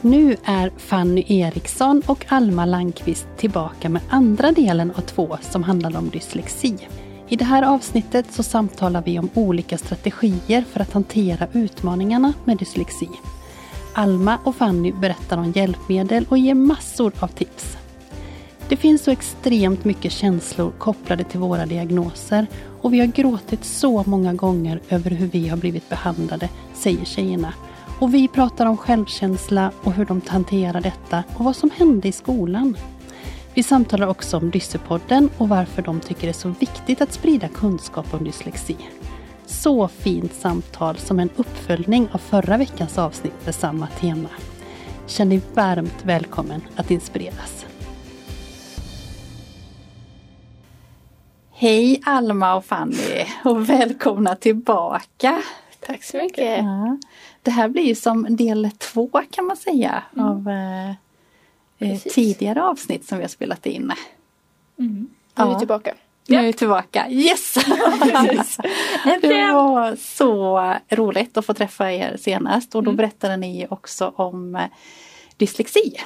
Nu är Fanny Eriksson och Alma Landqvist tillbaka med andra delen av två som handlar om dyslexi. I det här avsnittet så samtalar vi om olika strategier för att hantera utmaningarna med dyslexi. Alma och Fanny berättar om hjälpmedel och ger massor av tips. Det finns så extremt mycket känslor kopplade till våra diagnoser och vi har gråtit så många gånger över hur vi har blivit behandlade, säger tjejerna. Och vi pratar om självkänsla och hur de hanterar detta och vad som hände i skolan. Vi samtalar också om Dyssepodden och varför de tycker det är så viktigt att sprida kunskap om dyslexi. Så fint samtal som en uppföljning av förra veckans avsnitt med samma tema. Känn dig varmt välkommen att inspireras. Hej Alma och Fanny och välkomna tillbaka. Tack så mycket. Ja. Det här blir ju som del två kan man säga mm. av eh, tidigare avsnitt som vi har spelat in. Mm. Nu är vi tillbaka. Nu är vi tillbaka. Yes! det var så roligt att få träffa er senast och då mm. berättade ni också om eh, dyslexi.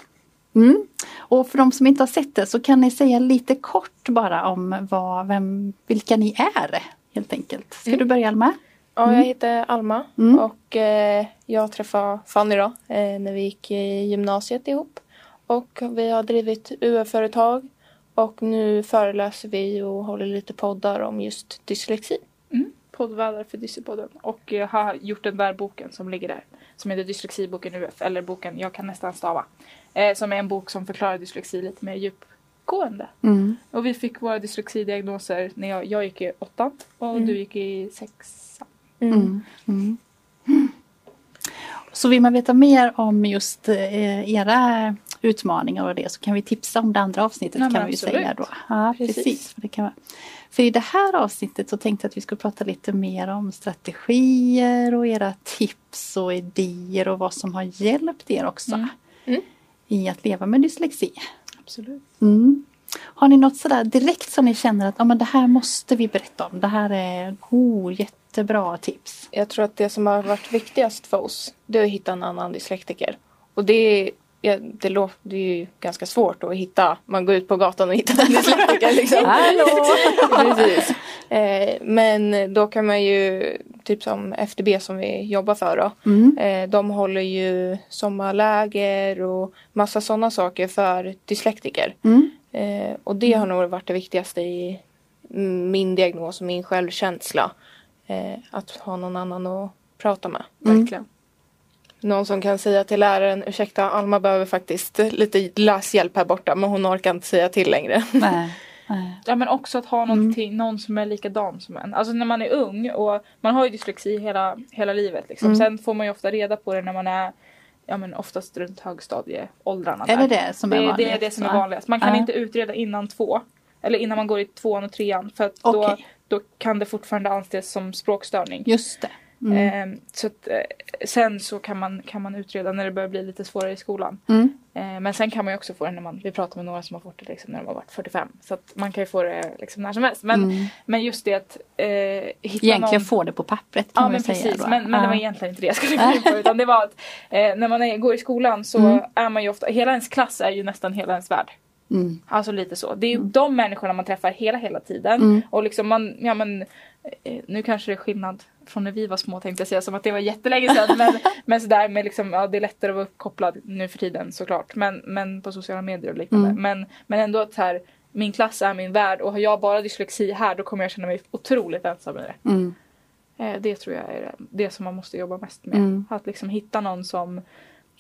Mm. Och för de som inte har sett det så kan ni säga lite kort bara om vad, vem, vilka ni är helt enkelt. Ska mm. du börja Alma? Ja, jag mm. heter Alma mm. och eh, jag träffade Fanny då eh, när vi gick i gymnasiet ihop. Och vi har drivit UF-företag och nu föreläser vi och håller lite poddar om just dyslexi. Mm. Poddvärdar för Dyslexipodden och jag har gjort den där boken som ligger där som heter Dyslexiboken UF eller boken Jag kan nästan stava. Eh, som är en bok som förklarar dyslexi lite mer djupgående. Mm. Och vi fick våra dyslexidiagnoser när jag, jag gick i åttan och mm. du gick i sexan. Mm. Mm. Så vill man veta mer om just eh, era utmaningar och det så kan vi tipsa om det andra avsnittet Nej, kan vi säga då. Ja, precis. precis. För, det kan vara. För i det här avsnittet så tänkte jag att vi skulle prata lite mer om strategier och era tips och idéer och vad som har hjälpt er också mm. Mm. i att leva med dyslexi. Absolut. Mm. Har ni något sådär direkt som ni känner att ah, men det här måste vi berätta om. Det här är oh, jättebra tips. Jag tror att det som har varit viktigast för oss det är att hitta en annan dyslektiker. Och det Ja, det, låter, det är ju ganska svårt att hitta, man går ut på gatan och hittar en dyslektiker liksom. Hallå! Precis. Eh, men då kan man ju, typ som FDB som vi jobbar för då. Mm. Eh, de håller ju sommarläger och massa sådana saker för dyslektiker. Mm. Eh, och det har nog varit det viktigaste i min diagnos och min självkänsla. Eh, att ha någon annan att prata med. Mm. Verkligen. Någon som kan säga till läraren, ursäkta Alma behöver faktiskt lite läshjälp här borta men hon orkar inte säga till längre. Nej. Ja men också att ha mm. någon som är likadan som en. Alltså när man är ung och man har ju dyslexi hela, hela livet. Liksom. Mm. Sen får man ju ofta reda på det när man är ja men oftast runt högstadieåldrarna. Är det det som är det, vanligast? Det är det som är vanligast. Man kan uh. inte utreda innan två. Eller innan man går i tvåan och trean. För att okay. då, då kan det fortfarande anses som språkstörning. Just det. Mm. Eh, så att, eh, sen så kan man, kan man utreda när det börjar bli lite svårare i skolan. Mm. Eh, men sen kan man ju också få det när man, vi pratar med några som har fått det liksom när de har varit 45. Så att man kan ju få det liksom när som helst. Men, mm. men just det att eh, hitta Egentligen någon... få det på pappret kan ja, man men säga precis. Då. Men, men det var egentligen inte det jag skulle in på. Utan det var att eh, när man är, går i skolan så mm. är man ju ofta, hela ens klass är ju nästan hela ens värld. Mm. Alltså lite så. Det är ju mm. de människorna man träffar hela hela tiden. Mm. Och liksom man, ja men eh, nu kanske det är skillnad från när vi var små tänkte jag säga som att det var jättelänge sedan. men, men sådär med liksom, ja det är lättare att vara uppkopplad nu för tiden såklart. Men, men på sociala medier och liknande. Mm. Men, men ändå att här, min klass är min värld och har jag bara dyslexi här då kommer jag känna mig otroligt ensam i det. Mm. Eh, det tror jag är det som man måste jobba mest med. Mm. Att liksom hitta någon som,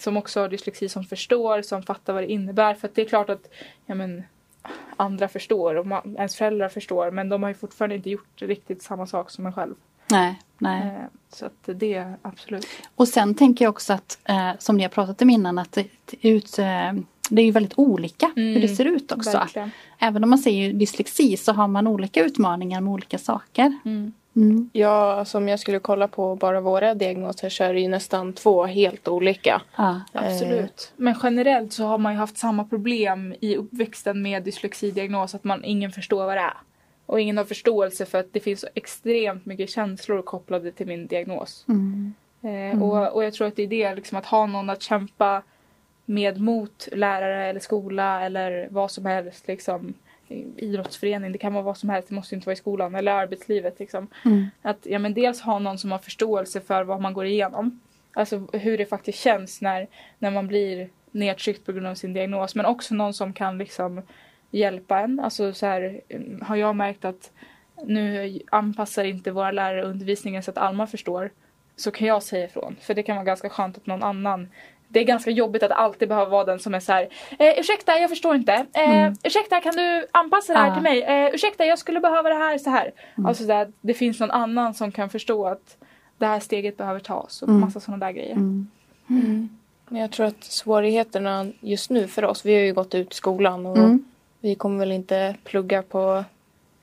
som också har dyslexi som förstår, som fattar vad det innebär. För att det är klart att ja, men, andra förstår och man, ens föräldrar förstår men de har ju fortfarande inte gjort riktigt samma sak som en själv. Nej, nej. Eh, så att det absolut. Och sen tänker jag också att, eh, som ni har pratat om innan, att det, ut, eh, det är ju väldigt olika hur det Mm, ser ut också. Verkligen. Även om man säger dyslexi så har man olika utmaningar med olika saker. Mm. Mm. Ja, alltså om jag skulle kolla på bara våra diagnoser så är det ju nästan två helt olika. Ja. Absolut. Men generellt så har man ju haft samma problem i uppväxten med dyslexidiagnos att man ingen förstår vad det är. Och ingen har förståelse för att det finns så extremt mycket känslor kopplade till min diagnos. Mm. Eh, och, och jag tror att det är det, liksom, att ha någon att kämpa med mot lärare eller skola eller vad som helst. Liksom, idrottsförening, det kan vara vad som helst, det måste inte vara i skolan eller arbetslivet. Liksom. Mm. Att ja, men dels ha någon som har förståelse för vad man går igenom. Alltså hur det faktiskt känns när, när man blir nedtryckt på grund av sin diagnos. Men också någon som kan liksom hjälpa en. Alltså så här, har jag märkt att nu anpassar inte våra lärare undervisningen så att Alma förstår. Så kan jag säga ifrån. För det kan vara ganska skönt att någon annan det är ganska jobbigt att alltid behöva vara den som är så här. Eh, ursäkta, jag förstår inte. Eh, Mm. Ursäkta, kan du anpassa det här Ah. till mig? Eh, ursäkta, jag skulle behöva det här så här. Mm. Alltså så där, det finns någon annan som kan förstå att det här steget behöver tas och Mm. massa sådana där grejer. Mm. Men jag tror att svårigheterna just nu för oss, vi har ju gått ut skolan och Mm. vi kommer väl inte plugga på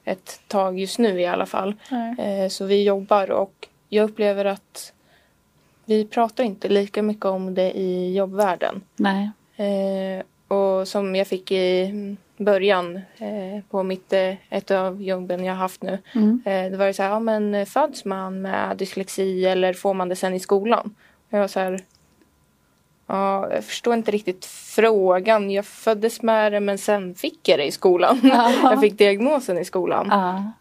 ett tag just nu i alla fall. Eh, Så vi jobbar och jag upplever att vi pratar inte lika mycket om det i jobbvärlden. Nej. Eh, och som jag fick i början eh, på mitt, eh, ett av jobben jag har haft nu. Mm. Eh, det var ju så här, ja men föds man med dyslexi eller får man det sen i skolan? Jag var så här, ja, jag förstår inte riktigt frågan. Jag föddes med det men sen fick jag det i skolan. Jag fick diagnosen i skolan.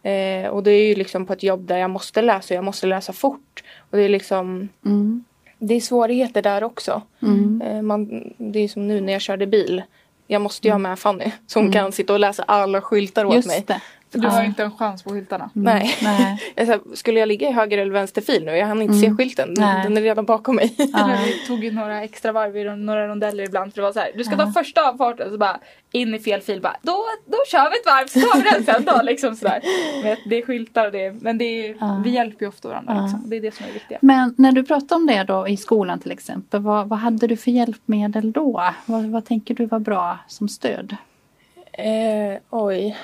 Eh, och det är ju liksom på ett jobb där jag måste läsa och jag måste läsa fort. Och det är liksom, Mm. det är svårigheter där också. Mm. Eh, man, det är som nu när jag körde bil. Jag måste ju ha med Fanny så hon kan sitta och läsa alla skyltar åt mig. Mm. Just det. För du har ju inte en chans på skyltarna. Mm. Nej. Nej. Jag sa, skulle jag ligga i höger eller vänster fil nu? Jag hann inte Mm. se skylten. Nej. Den är redan bakom mig. Vi tog ju några extra varv i några rondeller ibland för det var så här, du ska ta första avfarten så bara in i fel fil bara då, då kör vi ett varv så tar vi den sen då liksom sådär. Men det är skyltar och det men det är, vi hjälper ju ofta varandra liksom. Det är det som är viktigt. Men när du pratar om det då i skolan till exempel, vad, vad hade du för hjälpmedel då? Vad, vad tänker du var bra som stöd? Eh, oj.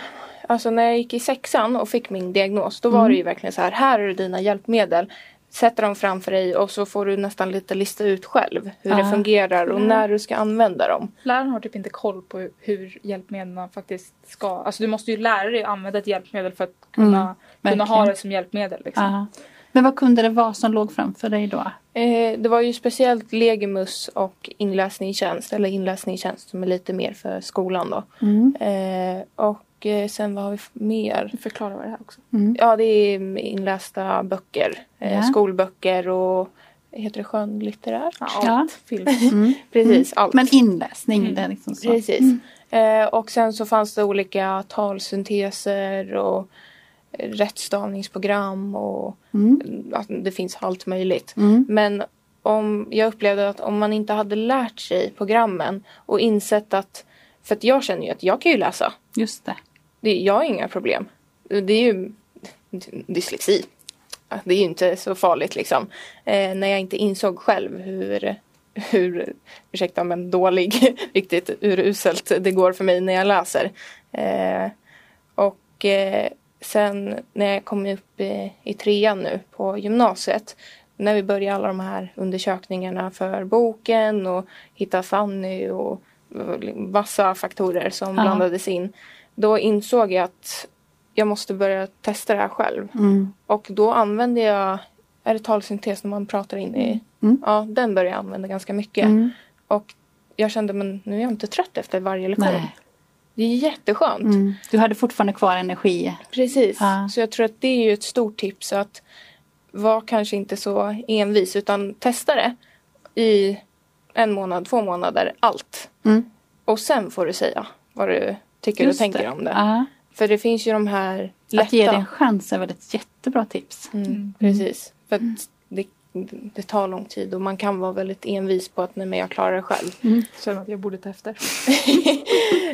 Alltså när jag gick i sexan och fick min diagnos då var Mm. det ju verkligen så här. Här är dina hjälpmedel. Sätter dem framför dig och så får du nästan lite lista ut själv hur det Ja. fungerar och Ja. när du ska använda dem. Läraren har typ inte koll på hur- hjälpmedlen faktiskt ska, alltså du måste ju lära dig att använda ett hjälpmedel för att kunna, kunna verkligen. ha det som hjälpmedel. Liksom. Ja. Men vad kunde det vara som låg framför dig då? Eh, det var ju speciellt Legimus och inläsning i tjänst. Eller inläsning i tjänst som är lite mer för skolan då. Mm. Eh, och eh, sen vad har vi mer? Förklara vad det här också. Mm. Ja, det är inlästa böcker. Eh, Ja. Skolböcker och heter det skönlitterärt? Ja, allt. Film. Mm. Precis, allt. Men inläsning, Mm. det är liksom så. Precis. Eh, och sen så fanns det olika talsynteser och rättstavningsprogram och Mm. det finns allt möjligt. Mm. Men om, jag upplevde att om man inte hade lärt sig programmen och insett att, för att jag känner ju att jag kan ju läsa. Just det. Det, jag har inga problem. Det är ju dyslexi. Det är ju inte så farligt liksom. Eh, när jag inte insåg själv hur, hur ursäkta men dålig, riktigt uruselt det går för mig när jag läser. Eh, och eh, sen när jag kom upp i, trean nu på gymnasiet när vi började alla de här undersökningarna för boken och hitta Fanny och massa faktorer som Ja. blandades in. Då insåg jag att jag måste börja testa det här själv. Mm. Och då använde jag, är det talsyntes när man pratar in i? Mm. Ja, den började jag använda ganska mycket. Mm. Och jag kände, men nu är jag inte trött efter varje lektion. Nej. Det är jätteskönt. Mm. Du hade fortfarande kvar energi. Precis. Ja. Så jag tror att det är ju ett stort tips att var kanske inte så envis utan testa det i en månad, två månader, allt. Mm. Och sen får du säga vad du tycker Just och tänker det. om det. Uh. För det finns ju de här lätta... Att ge det en chans är väl ett jättebra tips. Mm, mm. Precis. För att det, det tar lång tid och man kan vara väldigt envis på att nej men jag klarar det själv. Mm. Känner att jag borde ta efter.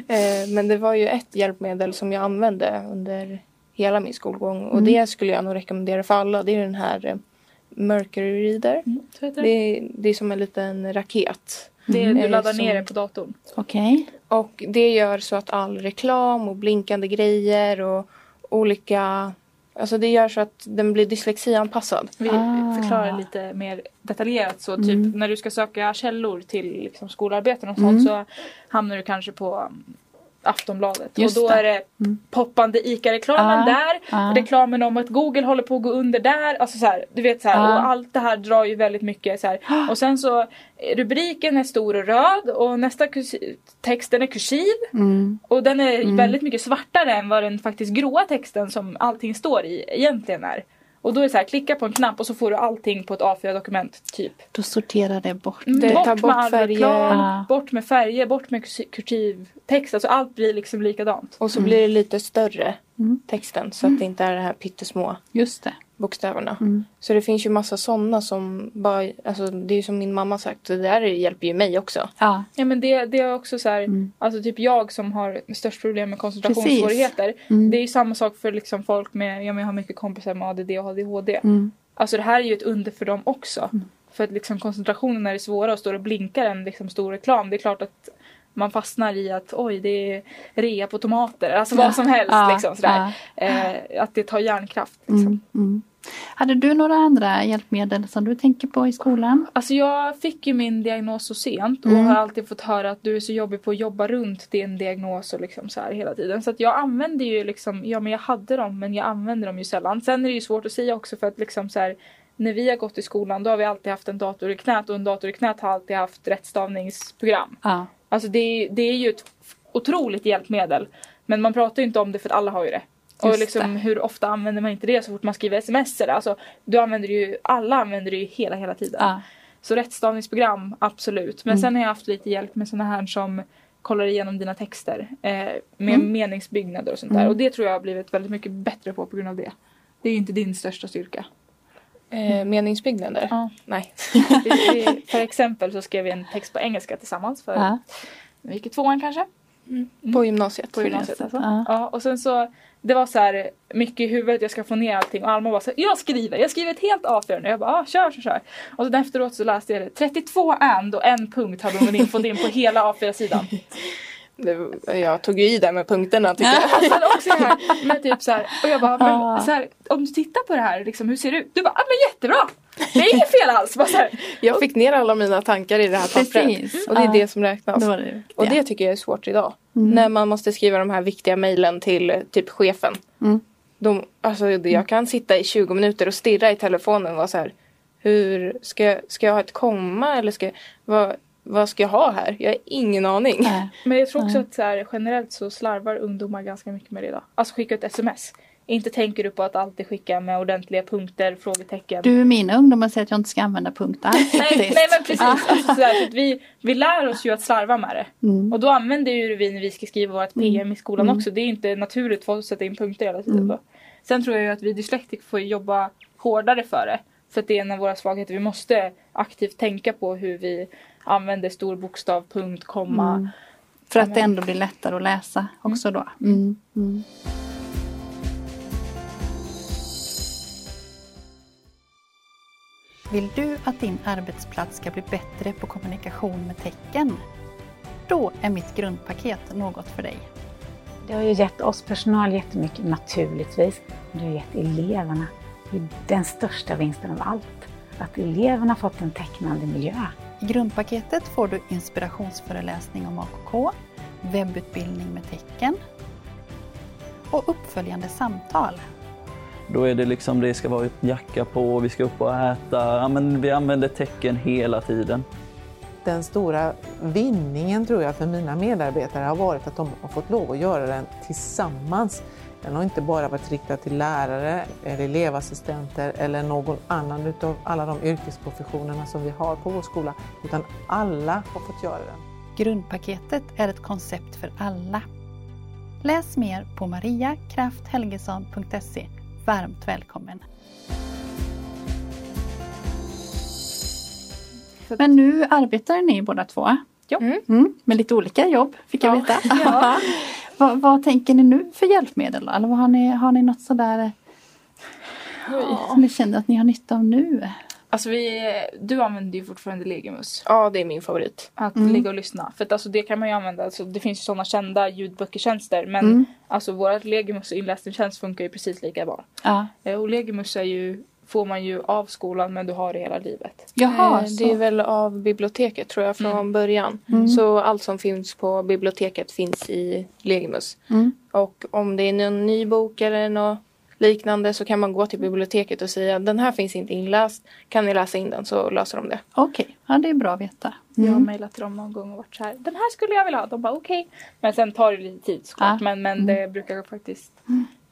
Eh, men det var ju ett hjälpmedel som jag använde under hela min skolgång och mm. det skulle jag nog rekommendera för alla. Det är den här eh, Mercury Reader. Mm, det. Det, är, det är som en liten raket. Det, du eh, laddar ner det på datorn? Okej. Okay. Och det gör så att all reklam och blinkande grejer och olika Alltså det gör så att den blir dyslexianpassad. Vi ah. förklarar lite mer detaljerat så. Typ mm. när du ska söka källor till liksom, skolarbeten och sånt mm. så hamnar du kanske på Aftonbladet. Just och då det. är det mm. poppande ICA-reklamen ah, där. Ah. Reklamen om att Google håller på att gå under där. Alltså så här, du vet så här, ah. och allt det här drar ju väldigt mycket så här. Och sen så rubriken är stor och röd och nästa texten är kursiv. Mm. Och den är mm. väldigt mycket svartare än vad den faktiskt gråa texten som allting står i egentligen är. Och då är det så här, klicka på en knapp och så får du allting på ett A4-dokument typ. Då sorterar det bort. Mm, det bort tar bort med färger. Ah. Bort med färger, bort med kursiv text. Alltså allt blir liksom likadant. Och så mm. blir det lite större mm. texten så att det inte är det här pyttesmå. Just det bokstäverna. Mm. Så det finns ju massa sådana som bara, alltså det är ju som min mamma sagt, det där hjälper ju mig också. Ja, ja men det, det är också så här, mm. alltså typ jag som har störst problem med koncentrationssvårigheter. Mm. Det är ju samma sak för liksom folk med, ja men jag har mycket kompisar med ADD och ADHD. Mm. Alltså det här är ju ett under för dem också. Mm. För att liksom koncentrationen är det svåra och står och blinkar en liksom stor reklam. Det är klart att man fastnar i att oj det är rea på tomater, alltså vad som helst. Ja. Liksom, sådär. Ja. Eh, att det tar hjärnkraft. Liksom. Mm. Mm. Hade du några andra hjälpmedel som du tänker på i skolan? Alltså jag fick ju min diagnos så sent och mm. har alltid fått höra att du är så jobbig på att jobba runt din diagnos och liksom så här hela tiden. Så att jag använder ju liksom, ja men jag hade dem men jag använder dem ju sällan. Sen är det ju svårt att säga också för att liksom så här när vi har gått i skolan då har vi alltid haft en dator i knät och en dator i knät har alltid haft rättstavningsprogram. Ja. Alltså det, det är ju ett otroligt hjälpmedel. Men man pratar ju inte om det för att alla har ju det. och liksom hur ofta använder man inte det så fort man skriver sms? Alltså, du använder ju, alla använder det ju hela hela tiden. Ja. Så rättstavningsprogram, absolut. Men mm. sen har jag haft lite hjälp med sådana här som kollar igenom dina texter. Eh, med mm. meningsbyggnader och sånt där. Mm. Och det tror jag har blivit väldigt mycket bättre på på grund av det. Det är ju inte din största styrka. Eh, meningsbyggnader? Ja. Nej. för exempel så skrev vi en text på engelska tillsammans för ja. vi gick i tvåan kanske. Mm. På gymnasiet. På gymnasiet alltså. Ja. ja. och sen så det var så här mycket i huvudet, jag ska få ner allting och Alma var så här, jag skriver, jag skriver ett helt A4 nu. Jag bara, ah, kör, kör, kör. Och sen efteråt så läste jag det, 32 and och en punkt hade hon in, fått in på hela A4-sidan. jag tog ju i där med punkterna tycker jag. Sen också här med typ så här, och jag bara, men, så här, om du tittar på det här, liksom, hur ser det ut? Du bara, ah, men jättebra! Det är inget fel alls. Bara så här. Jag fick ner alla mina tankar i det här pappret. Och det är det som räknas. Det det. Och det tycker jag är svårt idag. Mm. När man måste skriva de här viktiga mejlen till typ chefen. Mm. De, alltså, jag kan sitta i 20 minuter och stirra i telefonen och vara så här. Hur ska jag, ska jag ha ett komma eller ska jag, vad, vad ska jag ha här? Jag har ingen aning. Nej. Men jag tror också att så här, generellt så slarvar ungdomar ganska mycket med det idag. Alltså skicka ett sms. Inte tänker du på att alltid skicka med ordentliga punkter, frågetecken. Du, mina ungdomar säger att jag inte ska använda punkter. nej, nej men precis. Alltså, sådär, vi, vi lär oss ju att slarva med det. Mm. Och då använder ju vi när vi ska skriva vårt PM mm. i skolan mm. också. Det är inte naturligt för oss att sätta in punkter hela tiden. Mm. Sen tror jag ju att vi dyslektiker får jobba hårdare för det. För att det är en av våra svagheter. Vi måste aktivt tänka på hur vi använder stor bokstav, punkt, komma. Mm. För att det ändå blir lättare att läsa också då. Mm. Mm. Vill du att din arbetsplats ska bli bättre på kommunikation med tecken? Då är mitt grundpaket något för dig. Det har ju gett oss personal jättemycket naturligtvis. Det har gett eleverna den största vinsten av allt. Att eleverna fått en tecknande miljö. I grundpaketet får du inspirationsföreläsning om AKK, webbutbildning med tecken och uppföljande samtal. Då är det liksom, det ska vara jacka på, vi ska upp och äta. Ja, men vi använder tecken hela tiden. Den stora vinningen tror jag för mina medarbetare har varit att de har fått lov att göra den tillsammans den har inte bara varit riktad till lärare, eller elevassistenter eller någon annan utav alla de yrkesprofessionerna som vi har på vår skola, utan alla har fått göra den. Grundpaketet är ett koncept för alla. Läs mer på mariakrafthelgesson.se. Varmt välkommen! Men nu arbetar ni båda två. Ja. Mm, med lite olika jobb fick jag Ja. veta. Ja. vad, vad tänker ni nu för hjälpmedel då? Eller vad har, ni, har ni något sådär som ni känner att ni har nytta av nu? Alltså vi, du använder ju fortfarande Legimus. Ja, det är min favorit. Att Mm. ligga och lyssna. För att alltså det kan man ju använda. Alltså det finns ju sådana kända ljudböckertjänster. Men Mm. alltså vårat Legimus och inläsningstjänst funkar ju precis lika bra. Ja. Eh, Och Legimus är ju, får man ju av skolan men du har det hela livet. Jaha, Eh, det är väl av biblioteket tror jag från Mm. början. Mm. Så allt som finns på biblioteket finns i Legimus. Mm. Och om det är någon ny bok eller något liknande så kan man gå till biblioteket och säga den här finns inte inläst. Kan ni läsa in den så löser de det. Okej, ja, det är bra att veta. Jag har Mm. mejlat till dem någon gång och varit så här. Den här skulle jag vilja ha. De bara okej. Men sen tar det lite tid såklart. Ja. Men, men det brukar faktiskt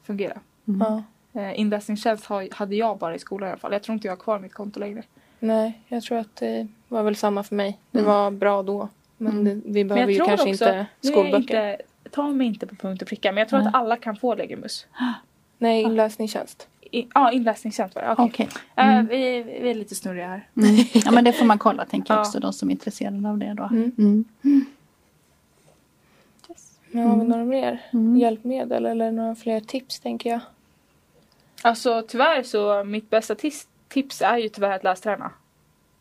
fungera. Ja. Eh, inläsningstjänst hade jag bara i skolan i alla fall. Jag tror inte jag har kvar mitt konto längre. Nej, jag tror att det var väl samma för mig. Det var bra då. Men Mm. det, vi behöver ju kanske också, inte skolböcker. inte, ta mig inte på punkt och pricka men jag tror Nej. att alla kan få Legimus. Nej, inläsningstjänst. Ja, inläsningstjänst var det. Okej. Okej. Eh, Mm. vi, vi är lite snurriga här. Mm. Ja men det får man kolla tänker jag Ja. också, de som är intresserade av det då. Mm. Mm. Men har vi några mer Mm. hjälpmedel eller några fler tips tänker jag? Alltså tyvärr så mitt bästa tips är ju tyvärr att lästräna.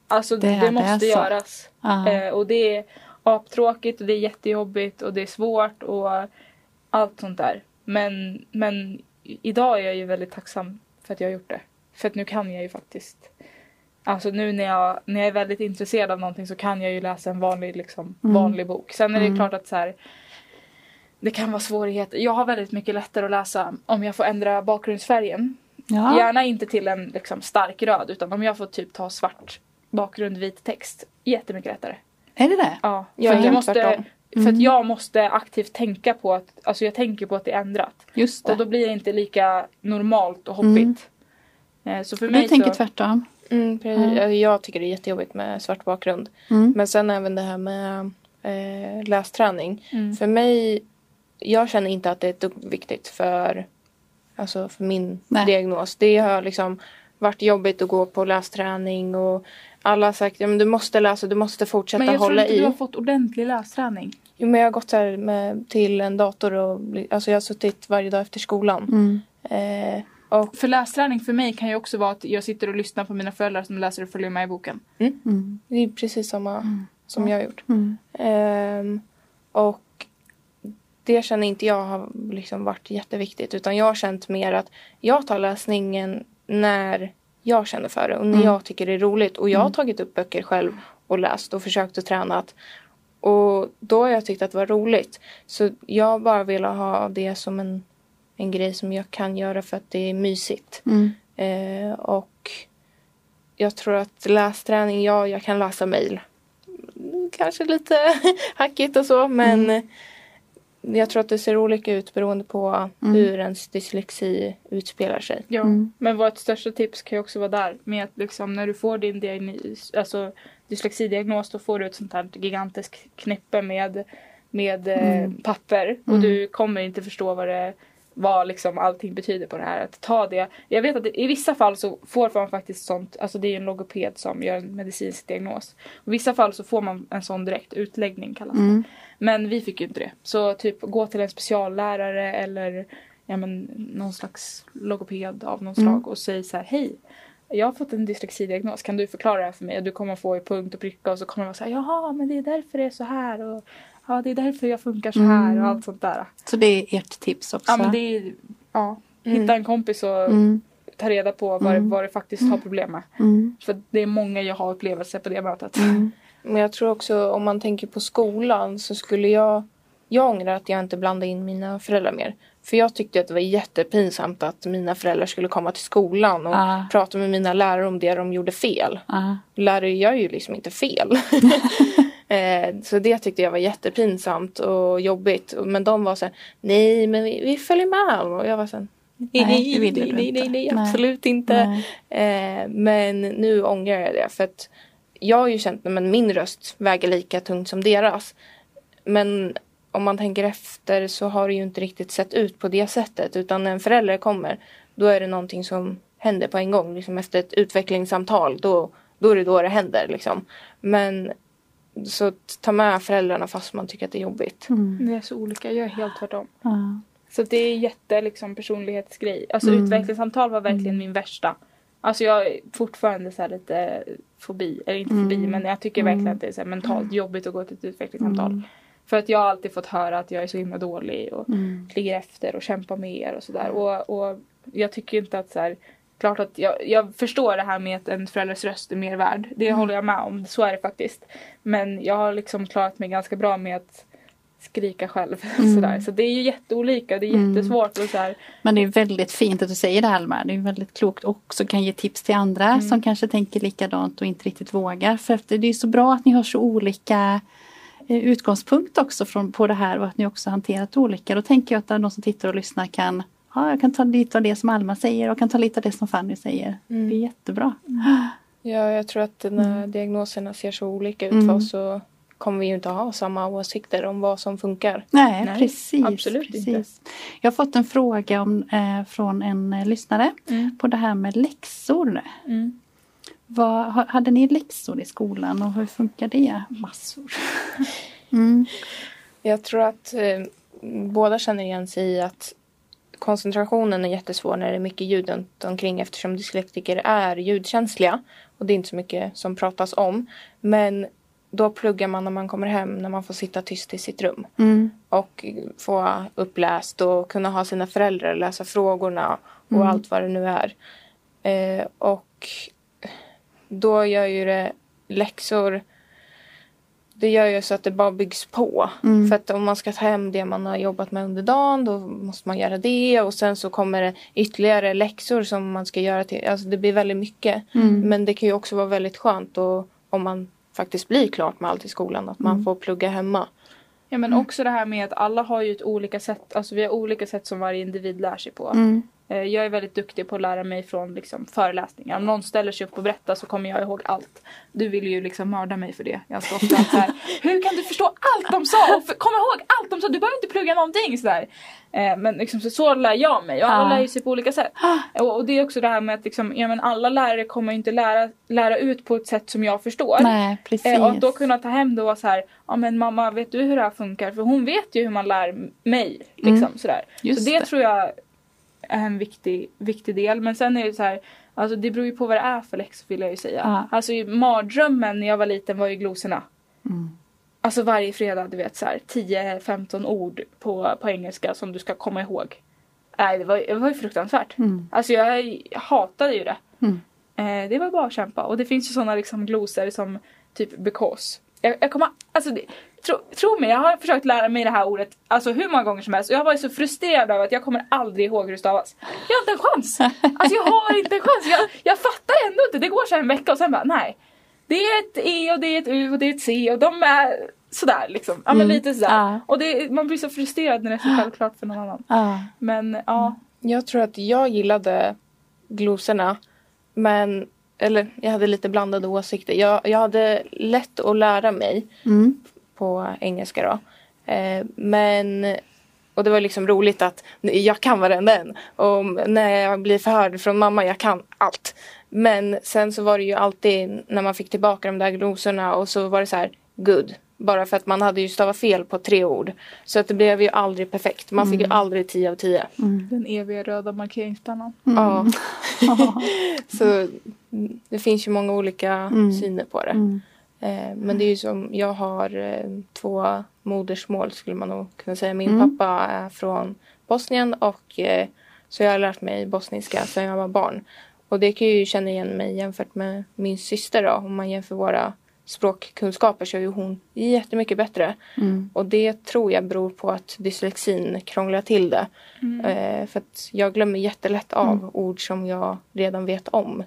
Alltså Det det, det måste alltså. göras. Eh, och det är aptråkigt och det är jättejobbigt och det är svårt och allt sånt där. Men, men idag är jag ju väldigt tacksam för att jag har gjort det. För att nu kan jag ju faktiskt. Alltså nu när jag, när jag är väldigt intresserad av någonting så kan jag ju läsa en vanlig, liksom, Mm. vanlig bok. Sen är det Mm. klart att så här, det kan vara svårigheter. Jag har väldigt mycket lättare att läsa om jag får ändra bakgrundsfärgen. Ja. Gärna inte till en liksom, stark röd utan om jag får typ ta svart bakgrund, vit text. Jättemycket lättare. Är det det? Ja, Jag för jag helt måste, för Mm. att jag måste aktivt tänka på att, alltså jag tänker på att det är ändrat. Just det. Och då blir det inte lika normalt och hoppigt. Eh, Så för du mig tänker så, tvärtom? Mm. Jag- Jag tycker det är jättejobbigt med svart bakgrund. Mm. Men sen även det här med eh, lästräning. Mm. För mig, jag känner inte att det är ett dugg viktigt för, alltså för min Nej. diagnos. Det har liksom varit jobbigt att gå på lästräning och alla har sagt ja, men du måste läsa, du måste fortsätta men jag tror hålla inte i. du har fått ordentlig lästräning. Jo, men jag har gått så med, till en dator och alltså jag har suttit varje dag efter skolan. Mm. Eh, och För lästräning för mig kan ju också vara att jag sitter och lyssnar på mina föräldrar som läser och följer med i boken. Mm. det är precis samma som jag har gjort. Mm. Ehm, och det känner inte jag har liksom varit jätteviktigt utan jag har känt mer att jag tar läsningen när jag känner för det och när Mm. jag tycker det är roligt och jag har Mm. tagit upp böcker själv och läst och försökt att träna och då har jag tyckt att det var roligt så jag bara vill ha det som en, en grej som jag kan göra för att det är mysigt Mm. Eh, och jag tror att lästräning, ja jag kan läsa mejl. Mm, Kanske lite hackigt och så men jag tror att det ser olika ut beroende på Mm. hur ens dyslexi utspelar sig. Ja. Mm. Men vårt största tips kan ju också vara där med att liksom när du får din diagnos, alltså dyslexidiagnos då får du ett sånt här gigantiskt knippe med, med eh, Mm. papper och Mm. du kommer inte förstå vad det vad liksom allting betyder på det här. Att ta det. Jag vet att i vissa fall så får man faktiskt sånt, alltså det är en logoped som gör en medicinsk diagnos. I vissa fall så får man en sån direkt utläggning kallas det. Men vi fick ju inte det. Så typ gå till en speciallärare eller ja, men, någon slags logoped av någon Mm. slag och säg så här hej. Jag har fått en dyslexidiagnos, kan du förklara det här för mig? Du kommer få i punkt och pricka och så kommer vara så här jaha men det är därför det är så här och ja det är därför jag funkar så här Mm. och allt sånt där. Så det är ert tips också? Ja men det är ja, hitta Mm. en kompis och Mm. ta reda på vad, Mm. vad det faktiskt har problem med. För det är många jag har upplevelser på det mötet. Men jag tror också om man tänker på skolan så skulle jag jag ångrar att jag inte blandade in mina föräldrar mer. För jag tyckte att det var jättepinsamt att mina föräldrar skulle komma till skolan och Ah. prata med mina lärare om det de gjorde fel. Ja. lärare gör ju liksom inte fel. eh, så det tyckte jag var jättepinsamt och jobbigt. Men de var så här, nej men vi, vi följer med. Och jag var så här, nej, Nej, nej, nej, Nej. absolut inte. Nej. Eh, men nu ångrar jag det för att jag har ju känt att min röst väger lika tungt som deras. Men om man tänker efter så har det ju inte riktigt sett ut på det sättet utan när en förälder kommer då är det någonting som händer på en gång. Liksom efter ett utvecklingssamtal då, då är det då det händer. Liksom. Men så ta med föräldrarna fast man tycker att det är jobbigt. Mm. Det är så olika, jag är helt tvärtom. Mm. Så det är jätte liksom, personlighetsgrej. Alltså mm. utvecklingssamtal var verkligen mm. min värsta. Alltså jag är fortfarande så lite fobi, eller inte fobi mm. men jag tycker verkligen att det är mentalt jobbigt att gå till ett utvecklingssamtal. För att jag har alltid fått höra att jag är så himma dålig och mm. ligger efter och kämpar mer och sådär. Och, och jag tycker inte att så här, klart att jag, jag förstår det här med att en förälders röst är mer värd. Det mm. håller jag med om, så är det faktiskt. Men jag har liksom klarat mig ganska bra med att skrika själv. Mm. Sådär. Så det är ju jätteolika, det är mm. jättesvårt. Och så här. Men det är väldigt fint att du säger det Alma. Det är väldigt klokt och också kan ge tips till andra mm. som kanske tänker likadant och inte riktigt vågar. För det är så bra att ni har så olika eh, utgångspunkt också från, på det här och att ni också hanterat olika. Då tänker jag att de som tittar och lyssnar kan ja, jag kan ta lite av det som Alma säger och kan ta lite av det som Fanny säger. Mm. Det är jättebra. Ja, jag tror att när mm. diagnoserna ser så olika ut för oss så kommer vi ju inte ha samma åsikter om vad som funkar. Nej, Nej precis. Absolut precis. inte. Jag har fått en fråga om, eh, från en eh, lyssnare mm. på det här med läxor. Mm. Vad, hade ni läxor i skolan och hur funkar det? Massor. mm. Jag tror att eh, båda känner igen sig i att koncentrationen är jättesvår när det är mycket ljud runt omkring eftersom dyslektiker är ljudkänsliga. Och det är inte så mycket som pratas om. Men då pluggar man när man kommer hem när man får sitta tyst i sitt rum. Mm. Och få uppläst och kunna ha sina föräldrar läsa frågorna och mm. allt vad det nu är. Eh, och då gör ju det läxor det gör ju så att det bara byggs på. Mm. För att om man ska ta hem det man har jobbat med under dagen då måste man göra det och sen så kommer det ytterligare läxor som man ska göra till. Alltså det blir väldigt mycket. Mm. Men det kan ju också vara väldigt skönt och, om man faktiskt blir klart med allt i skolan att man mm. får plugga hemma. Ja men också det här med att alla har ju ett olika sätt, alltså vi har olika sätt som varje individ lär sig på. Mm. Eh, jag är väldigt duktig på att lära mig från liksom, föreläsningar. Om någon ställer sig upp och berättar så kommer jag ihåg allt. Du vill ju liksom mörda mig för det. Står ofta så här, Hur kan du förstå allt de sa och komma ihåg allt de sa? Du behöver inte plugga någonting. Sådär. Eh, men liksom, så, så lär jag mig och alla lär ju sig på olika sätt. Och, och, det är också det här med att liksom, ja, men alla lärare kommer inte lära, lära ut på ett sätt som jag förstår. Nej, precis. Eh, och att då kunna ta hem det och vara så här, ja men mamma vet du hur det här funkar? För hon vet ju hur man lär mig. Liksom, mm. sådär. så det, det tror jag en viktig, viktig del. Men sen är det så här, alltså det beror ju på vad det är för läxor vill jag ju säga. Ja. Alltså mardrömmen när jag var liten var ju glosorna. Mm. Alltså varje fredag, du vet så här 10-15 ord på, på engelska som du ska komma ihåg. Nej, det var, det var ju fruktansvärt. Mm. Alltså jag hatade ju det. Mm. Eh, det var bara att kämpa. Och det finns ju sådana liksom glosor som typ because. Jag, jag kommer, alltså det, tro, tro mig, jag har försökt lära mig det här ordet alltså hur många gånger som helst och jag har varit så frustrerad över att jag kommer aldrig ihåg hur det stavas. Jag har inte en chans! Alltså jag har inte en chans. Jag, jag fattar ändå inte. Det går så en vecka och sen bara nej. Det är ett E och det är ett U och det är ett C och de är sådär liksom. Ja men mm. lite sådär. Ah. Och det, man blir så frustrerad när det är så självklart för någon annan. Ah. Men ja. Jag tror att jag gillade glosorna men eller jag hade lite blandade åsikter. Jag, jag hade lätt att lära mig mm på engelska då. Eh, men och det var liksom roligt att jag kan varenda en. Och när jag blir förhörd från mamma, jag kan allt. Men sen så var det ju alltid när man fick tillbaka de där glosorna och så var det så här, good. Bara för att man hade ju stavat fel på tre ord. Så att det blev ju aldrig perfekt. Man fick ju mm. aldrig 10 av 10. Mm. Den eviga röda markeringspennan. Mm. Ja. så det finns ju många olika mm. syner på det. Mm. Eh, men det är ju som, jag har eh, två modersmål skulle man nog kunna säga. Min mm. pappa är från Bosnien och eh, så jag har lärt mig bosniska sedan jag var barn. Och det kan jag ju känna igen mig jämfört med min syster då. Om man jämför våra språkkunskaper så är ju hon jättemycket bättre. Mm. Och det tror jag beror på att dyslexin krånglar till det. Mm. Eh, för att jag glömmer jättelätt av mm. ord som jag redan vet om.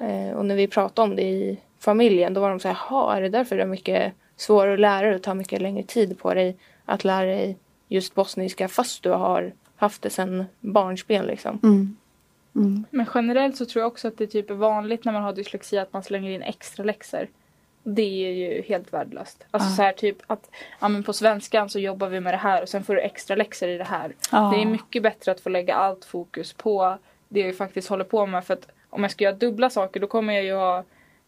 Eh, och när vi pratar om det i familjen då var de så här, jaha, är det därför det är mycket svårare att lära dig och tar mycket längre tid på dig att lära dig just bosniska fast du har haft det sedan barnsben liksom. Mm. Mm. Men generellt så tror jag också att det typ är vanligt när man har dyslexi att man slänger in extra läxor. Det är ju helt värdelöst. Alltså ah. så här typ att ja, men på svenskan så jobbar vi med det här och sen får du extra läxor i det här. Ah. Det är mycket bättre att få lägga allt fokus på det jag faktiskt håller på med för att om jag ska göra dubbla saker då kommer jag ju ha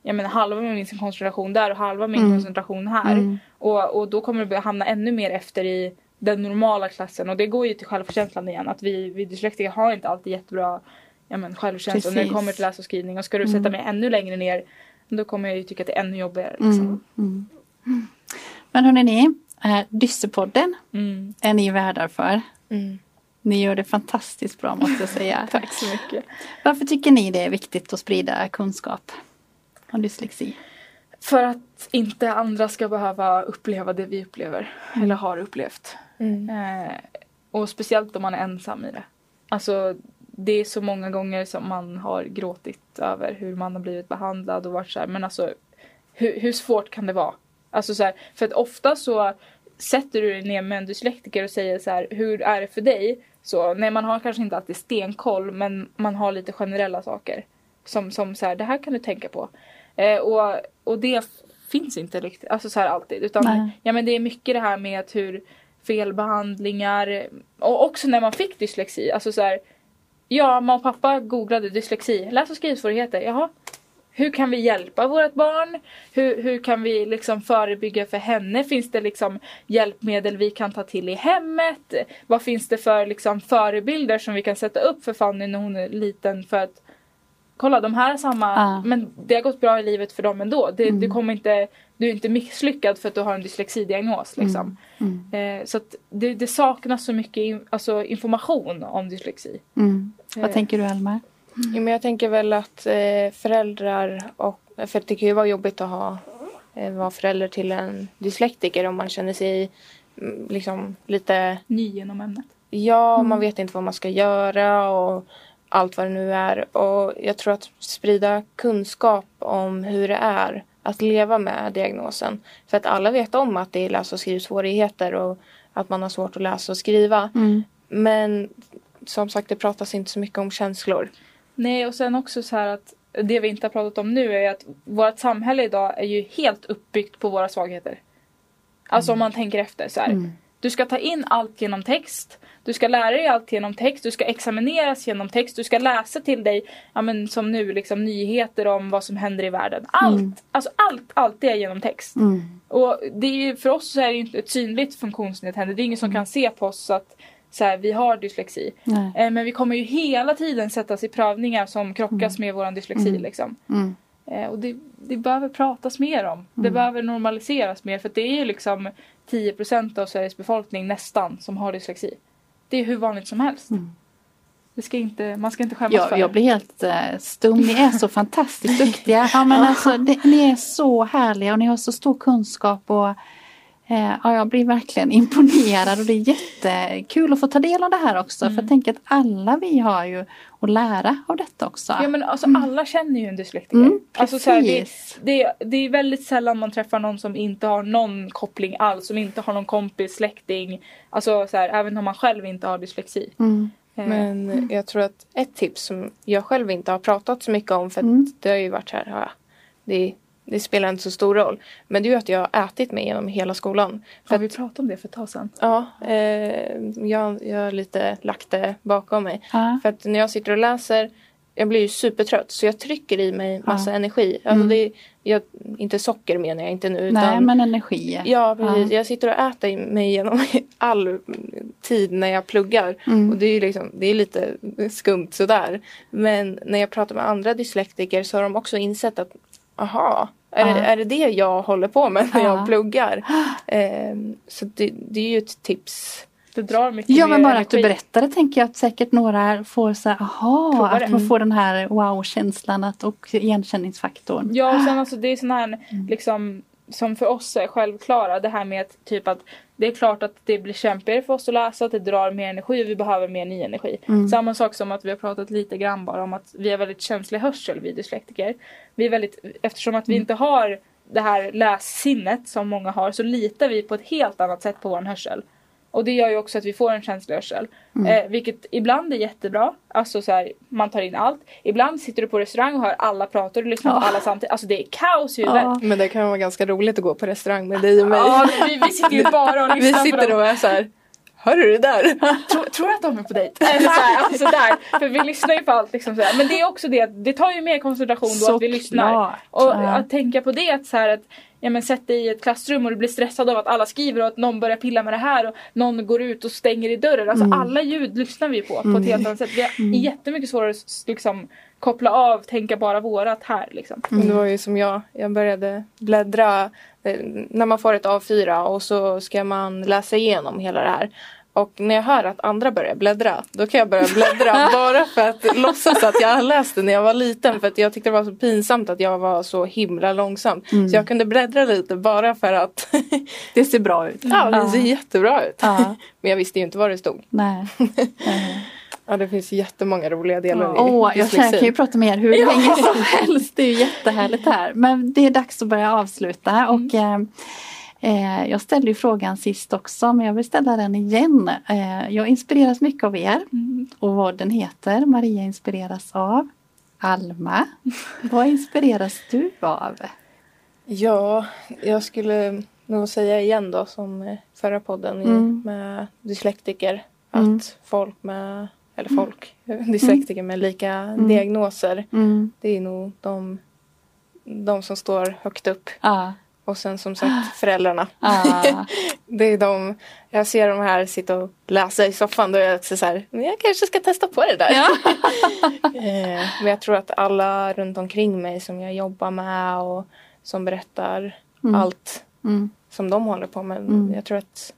jag menar, halva min koncentration där och halva min mm. koncentration här. Mm. Och, och då kommer det hamna ännu mer efter i den normala klassen och det går ju till självkänslan igen att vi, vi dyslektiker har inte alltid jättebra ja, men, självkänsla när det kommer till läs och skrivning och ska du sätta mm. mig ännu längre ner då kommer jag ju tycka att det är ännu jobbigare. Liksom. Mm. Mm. Men hörni ni, äh, Dyssepodden mm. är ni värdar för. Mm. Ni gör det fantastiskt bra måste jag säga. Tack så mycket. Varför tycker ni det är viktigt att sprida kunskap om dyslexi? För att inte andra ska behöva uppleva det vi upplever mm. eller har upplevt. Mm. Eh, och speciellt om man är ensam i det. Alltså det är så många gånger som man har gråtit över hur man har blivit behandlad och varit så här, men alltså hur, hur svårt kan det vara? Alltså så här, för att ofta så sätter du dig ner med en dyslektiker och säger så här, hur är det för dig? Så nej, man har kanske inte alltid stenkoll men man har lite generella saker. Som, som så här, det här kan du tänka på. Eh, och, och det finns inte riktigt, alltså så här alltid. Utan ja, men det är mycket det här med hur felbehandlingar och också när man fick dyslexi. Alltså så här, ja, mamma och pappa googlade dyslexi, läs och skrivsvårigheter. Jaha, hur kan vi hjälpa vårt barn? Hur, hur kan vi liksom förebygga för henne? Finns det liksom hjälpmedel vi kan ta till i hemmet? Vad finns det för liksom förebilder som vi kan sätta upp för Fanny när hon är liten för att kolla de här är samma ah. men det har gått bra i livet för dem ändå. Det, mm. du, kommer inte, du är inte misslyckad för att du har en dyslexidiagnos. Liksom. Mm. Mm. Eh, så det, det, saknas så mycket in, alltså, information om dyslexi. Mm. Vad eh. tänker du Elmar? Ja, men jag tänker väl att eh, föräldrar och för det kan ju vara jobbigt att ha eh, vara förälder till en dyslektiker om man känner sig mm, liksom lite ny genom ämnet. Ja, man mm. vet inte vad man ska göra och allt vad det nu är. Och jag tror att sprida kunskap om hur det är att leva med diagnosen. För att alla vet om att det är läs och skrivsvårigheter och att man har svårt att läsa och skriva. Mm. Men som sagt, det pratas inte så mycket om känslor. Nej, och sen också så här att det vi inte har pratat om nu är att vårt samhälle idag är ju helt uppbyggt på våra svagheter. Alltså mm. om man tänker efter så här. Mm. Du ska ta in allt genom text. Du ska lära dig allt genom text, du ska examineras genom text, du ska läsa till dig, ja men som nu liksom nyheter om vad som händer i världen. Allt, mm. alltså allt, allt det är genom text. Mm. Och det är ju, för oss så är det inte ett synligt funktionsnedsättande, det är ingen som mm. kan se på oss att så här, vi har dyslexi. Eh, men vi kommer ju hela tiden sättas i prövningar som krockas mm. med vår dyslexi. Mm. Liksom. Mm. Eh, och det, det behöver pratas mer om. Det behöver normaliseras mer för det är ju liksom 10% av Sveriges befolkning nästan som har dyslexi. Det är hur vanligt som helst. Mm. Det ska inte, man ska inte skämmas jag, för Jag blir helt uh, stum. Ni är så fantastiskt duktiga. Ja, men alltså, det, ni är så härliga och ni har så stor kunskap. Och, ja, jag blir verkligen imponerad och det är jättekul att få ta del av det här också. Mm. För jag tänker att alla vi har ju att lära av detta också. Ja men alltså mm. alla känner ju en dyslektiker. Mm, alltså, så här, det, det, det, är väldigt sällan man träffar någon som inte har någon koppling alls. Som inte har någon kompis, släkting. Alltså så här, även om man själv inte har dyslexi. Mm. Eh. Men jag tror att ett tips som jag själv inte har pratat så mycket om för mm. det har ju varit så här, ja, det det spelar inte så stor roll. Men det är ju att jag har ätit mig genom hela skolan. För har vi pratat om det för ett tag sedan? Ja, eh, jag, jag har lite lagt det bakom mig. Ah. För att när jag sitter och läser jag blir ju supertrött så jag trycker i mig massa ah. energi. Alltså mm. det, jag, inte socker menar jag inte nu. Utan, Nej men energi. Ja precis. Ah. Jag sitter och äter mig genom all tid när jag pluggar. Mm. Och det är, liksom, det är lite skumt sådär. Men när jag pratar med andra dyslektiker så har de också insett att aha, är, det, är det det jag håller på med när jag pluggar? Eh, så det, det, är ju ett tips. Det drar mycket Ja men bara energi. att du berättar det tänker jag att säkert några får så här, aha, att man får den här wow-känslan och igenkänningsfaktorn. Ja och sen alltså det är sån här mm. liksom som för oss är självklara. Det här med att typ att det är klart att det blir kämpigare för oss att läsa, att det drar mer energi och vi behöver mer ny energi. Mm. Samma sak som att vi har pratat lite grann bara om att vi har väldigt känslig hörsel, vi dyslektiker. Vi är väldigt, eftersom att vi mm. inte har det här lässinnet som många har så litar vi på ett helt annat sätt på vår hörsel. Och det gör ju också att vi får en känsloyrsel. Mm. Eh, vilket ibland är jättebra. Alltså så här, man tar in allt. Ibland sitter du på restaurang och hör alla prata och du lyssnar ja. på alla samtidigt. Alltså det är kaos i huvudet. Ja. Men det kan vara ganska roligt att gå på restaurang med dig och mig. Ja, vi, vi sitter ju bara och lyssnar Vi sitter och är så här Hör du det där? tror, tror att de är på dejt? Eller så här, alltså där. För vi lyssnar ju på allt. Liksom så här. Men det är också det, det tar ju mer koncentration då så att vi lyssnar. Klart. Och ja. att tänka på det att så här, att ja, men sätt dig i ett klassrum och du blir stressad av att alla skriver och att någon börjar pilla med det här och någon går ut och stänger i dörren. Alltså mm. alla ljud lyssnar vi på på ett mm. helt annat sätt. Vi har mm. jättemycket svårare att liksom, koppla av, tänka bara vårat här. Liksom. Mm. Det var ju som jag, jag började bläddra eh, när man får ett A4 och så ska man läsa igenom hela det här. Och när jag hör att andra börjar bläddra då kan jag börja bläddra bara för att låtsas att jag har läst det när jag var liten för att jag tyckte det var så pinsamt att jag var så himla långsam. Mm. Så jag kunde bläddra lite bara för att Det ser bra ut. Ja, det ser jättebra ut. Men jag visste ju inte vad det stod. Nej. Ja det finns jättemånga roliga delar ja. i Åh, jag kan ju prata med er hur ja. länge som helst. Det är ju jättehärligt här. Men det är dags att börja avsluta. Mm. Och, eh, Eh, jag ställde ju frågan sist också men jag vill ställa den igen. Eh, jag inspireras mycket av er mm. och vad den heter. Maria inspireras av Alma. vad inspireras du av? Ja, jag skulle nog säga igen då som förra podden mm. med dyslektiker. Att mm. folk med, eller folk, mm. dyslektiker med lika mm. diagnoser. Mm. Det är nog de, de som står högt upp. Ah. Och sen som sagt föräldrarna. Ah. det är de, jag ser de här sitta och läsa i soffan då är jag så här, men jag kanske ska testa på det där. Ja. eh, men jag tror att alla runt omkring mig som jag jobbar med och som berättar mm. allt mm. som de håller på med. Mm. Jag tror att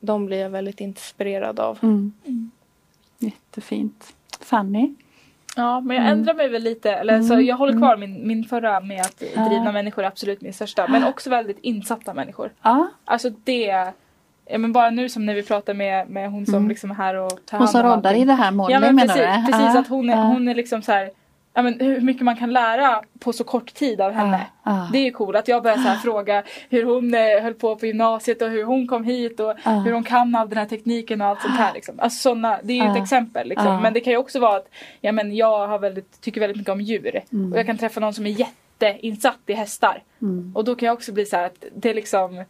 de blir jag väldigt inspirerad av. Mm. Mm. Jättefint. Fanny? Ja men jag mm. ändrar mig väl lite. Eller, mm. så jag håller kvar min, min förra med att drivna människor är absolut min största. Men också väldigt insatta människor. Ja. Alltså det Ja, men bara nu som när vi pratar med, med hon som mm. liksom är här och tar Hon som roddar i det här målet ja, men menar precis, du? Precis, att hon är, hon är liksom så här ja, men hur mycket man kan lära på så kort tid av henne. Ah, ah. Det är ju coolt att jag börjar här fråga hur hon eh, höll på på gymnasiet och hur hon kom hit och ah. hur hon kan all den här tekniken och allt sånt här. Liksom. Alltså, såna, det är ju ett exempel. Liksom. Men det kan ju också vara att ja, men jag har väldigt, tycker väldigt mycket om djur mm. och jag kan träffa någon som är jätteinsatt i hästar. Mm. Och då kan jag också bli så här att det är liksom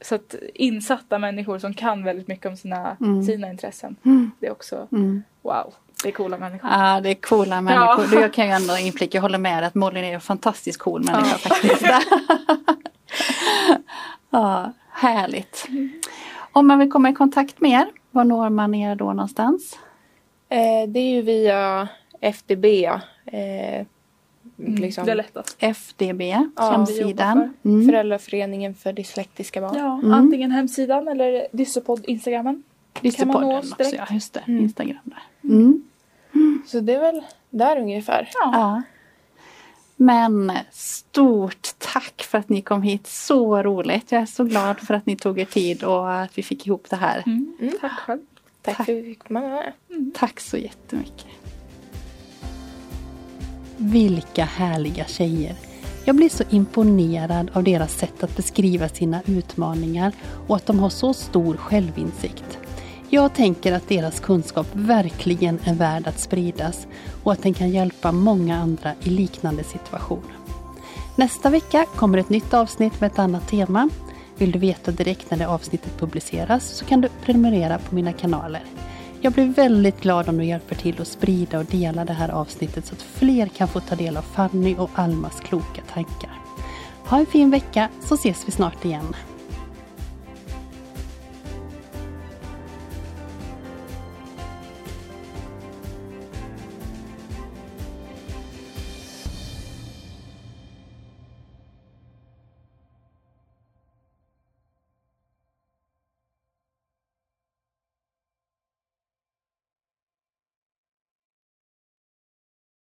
så att insatta människor som kan väldigt mycket om sina, mm. sina intressen. Mm. Det är också mm. wow. Det är coola människor. Ja, det är coola människor. Ja. Jag kan ju ändå inflika, jag håller med att Molin är en fantastiskt cool människa ja. faktiskt. ja, härligt. Om man vill komma i kontakt med er, var når man er då någonstans? Eh, det är ju via FDB. Eh, mm, liksom. Det är lättast. FDB, ja, hemsidan. Mm. Föräldraföreningen för dyslektiska barn. Ja, mm. antingen hemsidan eller Dyssepod Instagrammen. Dyssepodden också, ja just det. Mm. Instagram där. Mm. Så det är väl där ungefär. Ja. ja. Men stort tack för att ni kom hit. Så roligt. Jag är så glad för att ni tog er tid och att vi fick ihop det här. Mm. Mm. Tack själv. Tack, tack för att vi fick komma med. Mm. Tack så jättemycket. Vilka härliga tjejer. Jag blir så imponerad av deras sätt att beskriva sina utmaningar och att de har så stor självinsikt. Jag tänker att deras kunskap verkligen är värd att spridas och att den kan hjälpa många andra i liknande situationer. Nästa vecka kommer ett nytt avsnitt med ett annat tema. Vill du veta direkt när det avsnittet publiceras så kan du prenumerera på mina kanaler. Jag blir väldigt glad om du hjälper till att sprida och dela det här avsnittet så att fler kan få ta del av Fanny och Almas kloka tankar. Ha en fin vecka så ses vi snart igen.